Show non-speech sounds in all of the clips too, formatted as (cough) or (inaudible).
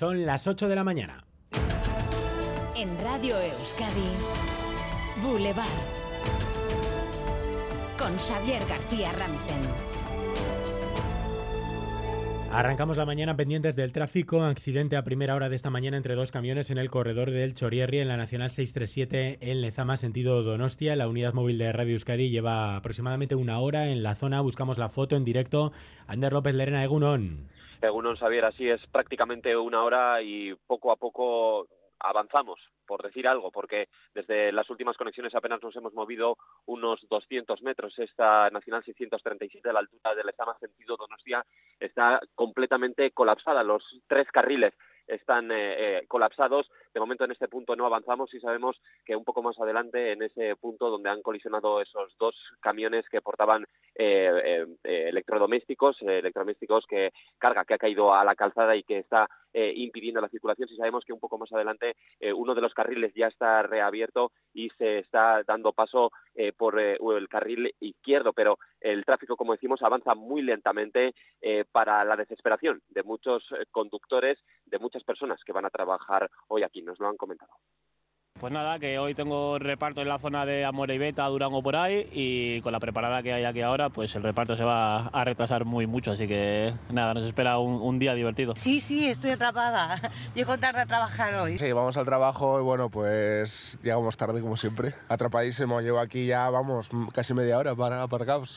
Son las 8 de la mañana. En Radio Euskadi, Boulevard. Con Xavier García Ramsten. Arrancamos la mañana pendientes del tráfico. Accidente a primera hora de esta mañana entre dos camiones en el corredor del Chorierri en la Nacional 637 en Lezama, sentido Donostia. La unidad móvil de Radio Euskadi lleva aproximadamente una hora en la zona. Buscamos la foto en directo. Ander López Lerena, Egunon. Egunon, Xavier, así es prácticamente una hora y poco a poco avanzamos, por decir algo, porque desde las últimas conexiones apenas nos hemos movido unos 200 metros. Esta Nacional 637 a la altura de Lezama, sentido Donostia, está completamente colapsada. Los tres carriles están eh, eh, colapsados. De momento en este punto no avanzamos y sabemos que un poco más adelante, en ese punto donde han colisionado esos dos camiones que portaban eh, electrodomésticos, electrodomésticos que carga que ha caído a la calzada y que está impidiendo la circulación. Si sabemos que un poco más adelante uno de los carriles ya está reabierto y se está dando paso por el carril izquierdo, pero el tráfico, como decimos, avanza muy lentamente para la desesperación de muchos conductores, de muchas personas que van a trabajar hoy aquí, nos lo han comentado. Pues nada, que hoy tengo reparto en la zona de Amoreibeta, Durango por ahí y con la preparada que hay aquí ahora, pues el reparto se va a retrasar muy mucho, así que nada, nos espera un, día divertido. Sí, sí, estoy atrapada. (laughs) Llego tarde a trabajar hoy. Sí, vamos al trabajo y bueno, pues llegamos tarde como siempre. Atrapadísimo, llevo aquí ya, vamos, casi media hora para aparcados.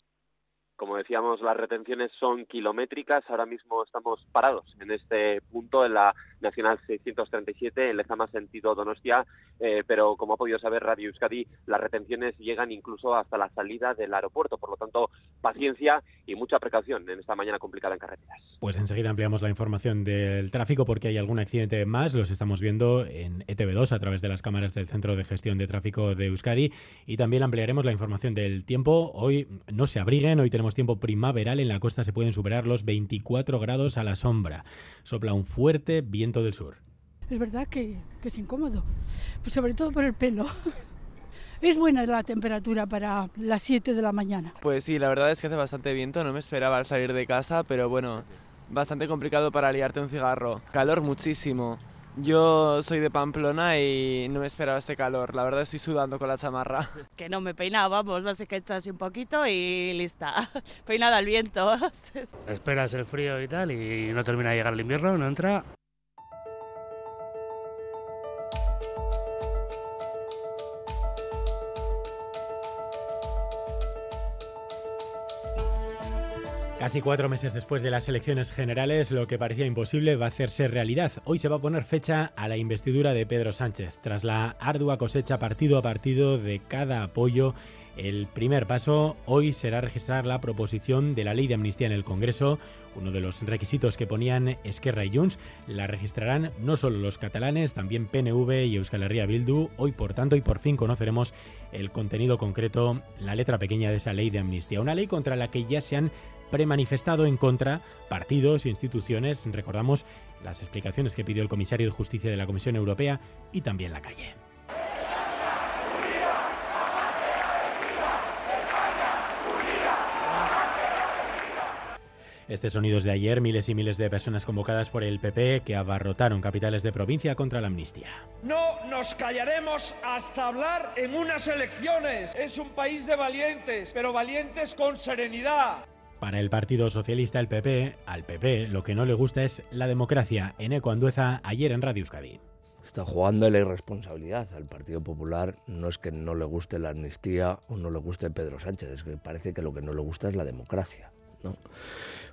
Como decíamos, las retenciones son kilométricas. Ahora mismo estamos parados en este punto, en la Nacional 637, en Lezama sentido Donostia, eh, pero como ha podido saber Radio Euskadi, las retenciones llegan incluso hasta la salida del aeropuerto. Por lo tanto, paciencia y mucha precaución en esta mañana complicada en carreteras. Pues enseguida ampliamos la información del tráfico porque hay algún accidente más. Los estamos viendo en ETV2 a través de las cámaras del Centro de Gestión de Tráfico de Euskadi y también ampliaremos la información del tiempo. Hoy no se abriguen, hoy tenemos tiempo primaveral, en la costa se pueden superar los 24 grados a la sombra. Sopla un fuerte viento del sur. Es verdad que, es incómodo, pues sobre todo por el pelo. (laughs) Es buena la temperatura para las 7 de la mañana. Pues sí, la verdad es que hace bastante viento, no me esperaba al salir de casa, pero bueno, bastante complicado para liarte un cigarro. Calor muchísimo. Yo soy de Pamplona y no me esperaba este calor. La verdad estoy sudando con la chamarra. (laughs) Que no me peinaba, vamos, vas a echar así un poquito y lista. (laughs) Peinada al viento. (laughs) Esperas el frío y tal y no termina de llegar el invierno, no entra. Casi cuatro meses después de las elecciones generales, lo que parecía imposible va a hacerse realidad. Hoy se va a poner fecha a la investidura de Pedro Sánchez. Tras la ardua cosecha partido a partido de cada apoyo, el primer paso hoy será registrar la proposición de la ley de amnistía en el Congreso, uno de los requisitos que ponían Esquerra y Junts. La registrarán no solo los catalanes, también PNV y Euskal Herria Bildu. Hoy, por tanto, y por fin conoceremos el contenido concreto, la letra pequeña de esa ley de amnistía. Una ley contra la que ya se han premanifestado en contra partidos e instituciones. Recordamos las explicaciones que pidió el comisario de Justicia de la Comisión Europea y también la calle. Este sonido es de ayer, miles y miles de personas convocadas por el PP que abarrotaron capitales de provincia contra la amnistía. No nos callaremos hasta hablar en unas elecciones. Es un país de valientes, pero valientes con serenidad. Para el Partido Socialista, el PP, al PP lo que no le gusta es la democracia. En Andueza, ayer en Radio Euskadi. Está jugando la irresponsabilidad al Partido Popular. No es que no le guste la amnistía o no le guste Pedro Sánchez, es que parece que lo que no le gusta es la democracia. ¿no?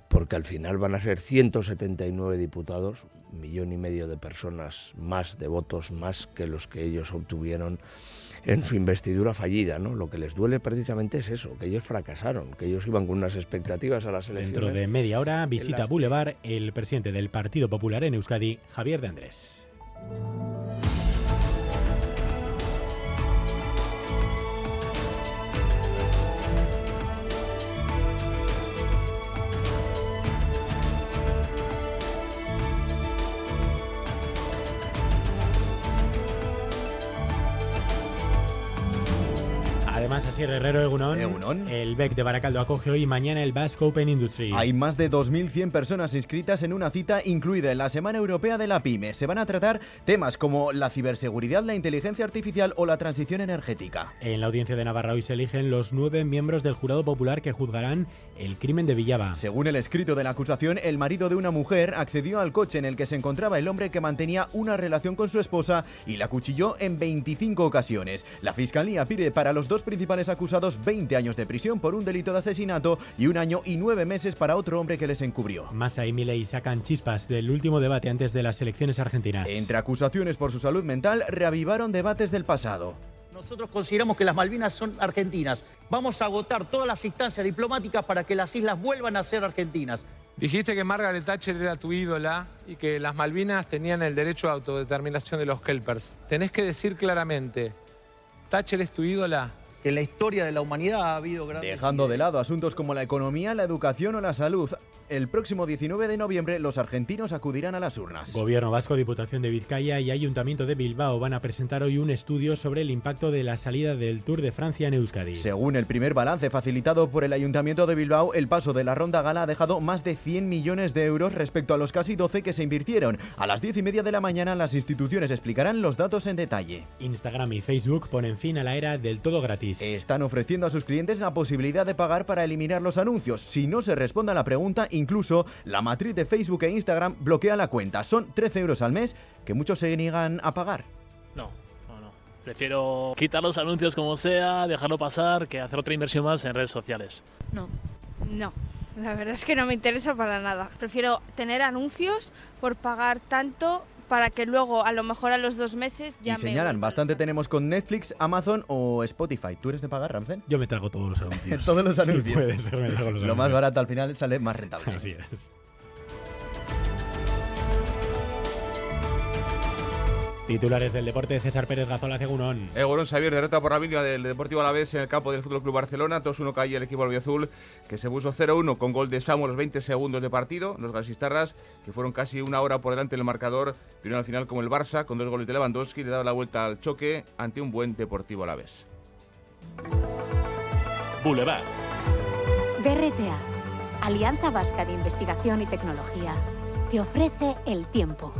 Porque al final van a ser 179 diputados, un millón y medio de personas más, de votos más que los que ellos obtuvieron en su investidura fallida, ¿no? Lo que les duele precisamente es eso, que ellos fracasaron, que ellos iban con unas expectativas a las elecciones. Dentro de media hora visita Boulevard el presidente del Partido Popular en Euskadi, Javier de Andrés. Más, así Herrero Egunon. Egunon. El BEC de Baracaldo acoge hoy y mañana el Basque Open Industry. Hay más de 2.100 personas inscritas en una cita incluida en la Semana Europea de la PyME. Se van a tratar temas como la ciberseguridad, la inteligencia artificial o la transición energética. En la audiencia de Navarra hoy se eligen los nueve miembros del jurado popular que juzgarán el crimen de Villaba. Según el escrito de la acusación, el marido de una mujer accedió al coche en el que se encontraba el hombre que mantenía una relación con su esposa y la cuchilló en 25 ocasiones. La fiscalía pide para los dos principales acusados 20 años de prisión por un delito de asesinato y un año y nueve meses para otro hombre que les encubrió. Massa y Milei sacan chispas del último debate antes de las elecciones argentinas. Entre acusaciones por su salud mental, reavivaron debates del pasado. Nosotros consideramos que las Malvinas son argentinas. Vamos a agotar todas las instancias diplomáticas para que las islas vuelvan a ser argentinas. Dijiste que Margaret Thatcher era tu ídola y que las Malvinas tenían el derecho a autodeterminación de los Kelpers. Tenés que decir claramente, ¿Thatcher es tu ídola? Que en la historia de la humanidad ha habido grandes... Dejando de lado asuntos como la economía, la educación o la salud, el próximo 19 de noviembre los argentinos acudirán a las urnas. Gobierno Vasco, Diputación de Vizcaya y Ayuntamiento de Bilbao van a presentar hoy un estudio sobre el impacto de la salida del Tour de Francia en Euskadi. Según el primer balance facilitado por el Ayuntamiento de Bilbao, el paso de la Ronda Gala ha dejado más de 100 millones de euros respecto a los casi 12 que se invirtieron. A las 10 y media de la mañana las instituciones explicarán los datos en detalle. Instagram y Facebook ponen fin a la era del todo gratis. Están ofreciendo a sus clientes la posibilidad de pagar para eliminar los anuncios. Si no se responde a la pregunta, Incluso la matriz de Facebook e Instagram bloquea la cuenta. Son 13 euros al mes que muchos se niegan a pagar. No, no, no. Prefiero quitar los anuncios como sea, dejarlo pasar, que hacer otra inversión más en redes sociales. No, no. La verdad es que no me interesa para nada. Prefiero tener anuncios por pagar tanto para que luego, a lo mejor a los dos meses, ya y señalan, bastante tenemos con Netflix, Amazon o Spotify. ¿Tú eres de pagar, Ramsen? Yo me trago todos los anuncios. (laughs) todos los anuncios. Sí, puede ser, me trago los Lo anuncios. más barato al final sale más rentable. Así es. Titulares del deporte, César Pérez Gazola, Cegunón. Egunon Xavier, derrota por la mínima del Deportivo Alavés en el campo del Fútbol Club Barcelona. 2-1 cae el equipo albiazul, que se puso 0-1 con gol de Samu a los 20 segundos de partido. Los gasistarras, que fueron casi una hora por delante en el marcador, vieron al final como el Barça, con dos goles de Lewandowski, le daba la vuelta al choque ante un buen Deportivo Alavés. Boulevard. BRTA, Alianza Vasca de Investigación y Tecnología, te ofrece el tiempo.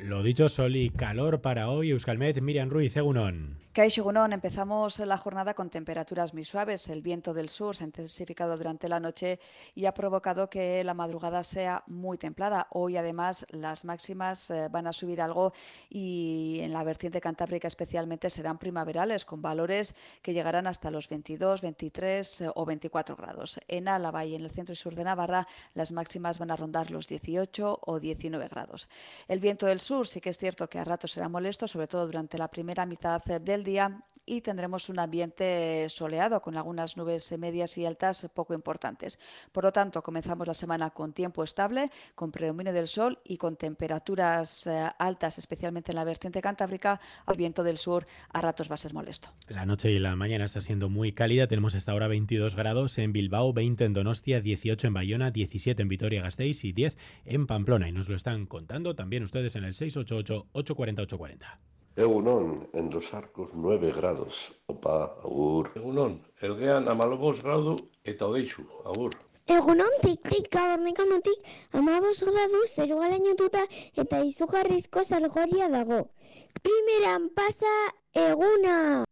Lo dicho, sol y calor para hoy. Euskalmet, Miriam Ruiz, Cegunón. Kaixo Egunon, empezamos la jornada con temperaturas muy suaves. El viento del sur se ha intensificado durante la noche y ha provocado que la madrugada sea muy templada. Hoy, además, las máximas eh, van a subir algo y en la vertiente cantábrica especialmente serán primaverales, con valores que llegarán hasta los 22, 23 eh, o 24 grados. En Álava y en el centro y sur de Navarra, las máximas van a rondar los 18 o 19 grados. El viento del sur sí que es cierto que a ratos será molesto, sobre todo durante la primera mitad eh, del día y tendremos un ambiente soleado con algunas nubes medias y altas poco importantes. Por lo tanto, comenzamos la semana con tiempo estable, con predominio del sol y con temperaturas eh, altas, especialmente en la vertiente cantábrica. Al viento del sur a ratos va a ser molesto. La noche y la mañana está siendo muy cálida. Tenemos hasta ahora 22 grados en Bilbao, 20 en Donostia, 18 en Bayona, 17 en Vitoria-Gasteiz y 10 en Pamplona. Y nos lo están contando también ustedes en el 688-840-840. Egunon, en los arcos 9 grados. Opa, agur. Egunon, elgean amalobos gradu eta odeixu, agur. Egunontik gabornekanotik amabos gradu zeru galainotuta eta izugarrizko salgoria dago. Primeran pasa eguna!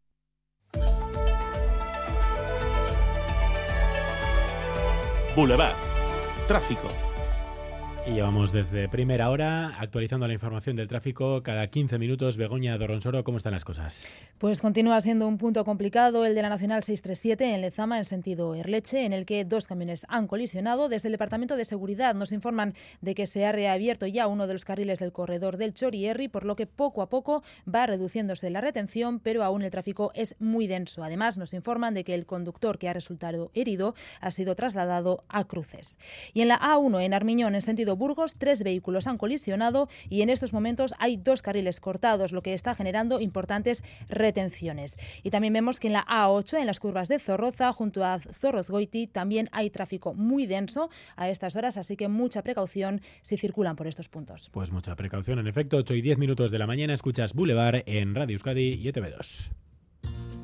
Boulevard. Tráfico. Y llevamos desde primera hora actualizando la información del tráfico cada 15 minutos. Begoña Dorronsoro, ¿cómo están las cosas? Pues continúa siendo un punto complicado el de la Nacional 637 en Lezama, en sentido Erleche, en el que dos camiones han colisionado. Desde el Departamento de Seguridad nos informan de que se ha reabierto ya uno de los carriles del corredor del Chorierri, por lo que poco a poco va reduciéndose la retención, pero aún el tráfico es muy denso. Además, nos informan de que el conductor que ha resultado herido ha sido trasladado a Cruces. Y en la A1, en Armiñón, en sentido Burgos, tres vehículos han colisionado y en estos momentos hay dos carriles cortados, lo que está generando importantes retenciones. Y también vemos que en la A8, en las curvas de Zorroza, junto a Zorrozgoiti, también hay tráfico muy denso a estas horas, así que mucha precaución si circulan por estos puntos. Pues mucha precaución. En efecto, 8 y 10 minutos de la mañana escuchas Boulevard en Radio Euskadi y E ETV2.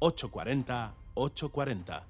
840 840.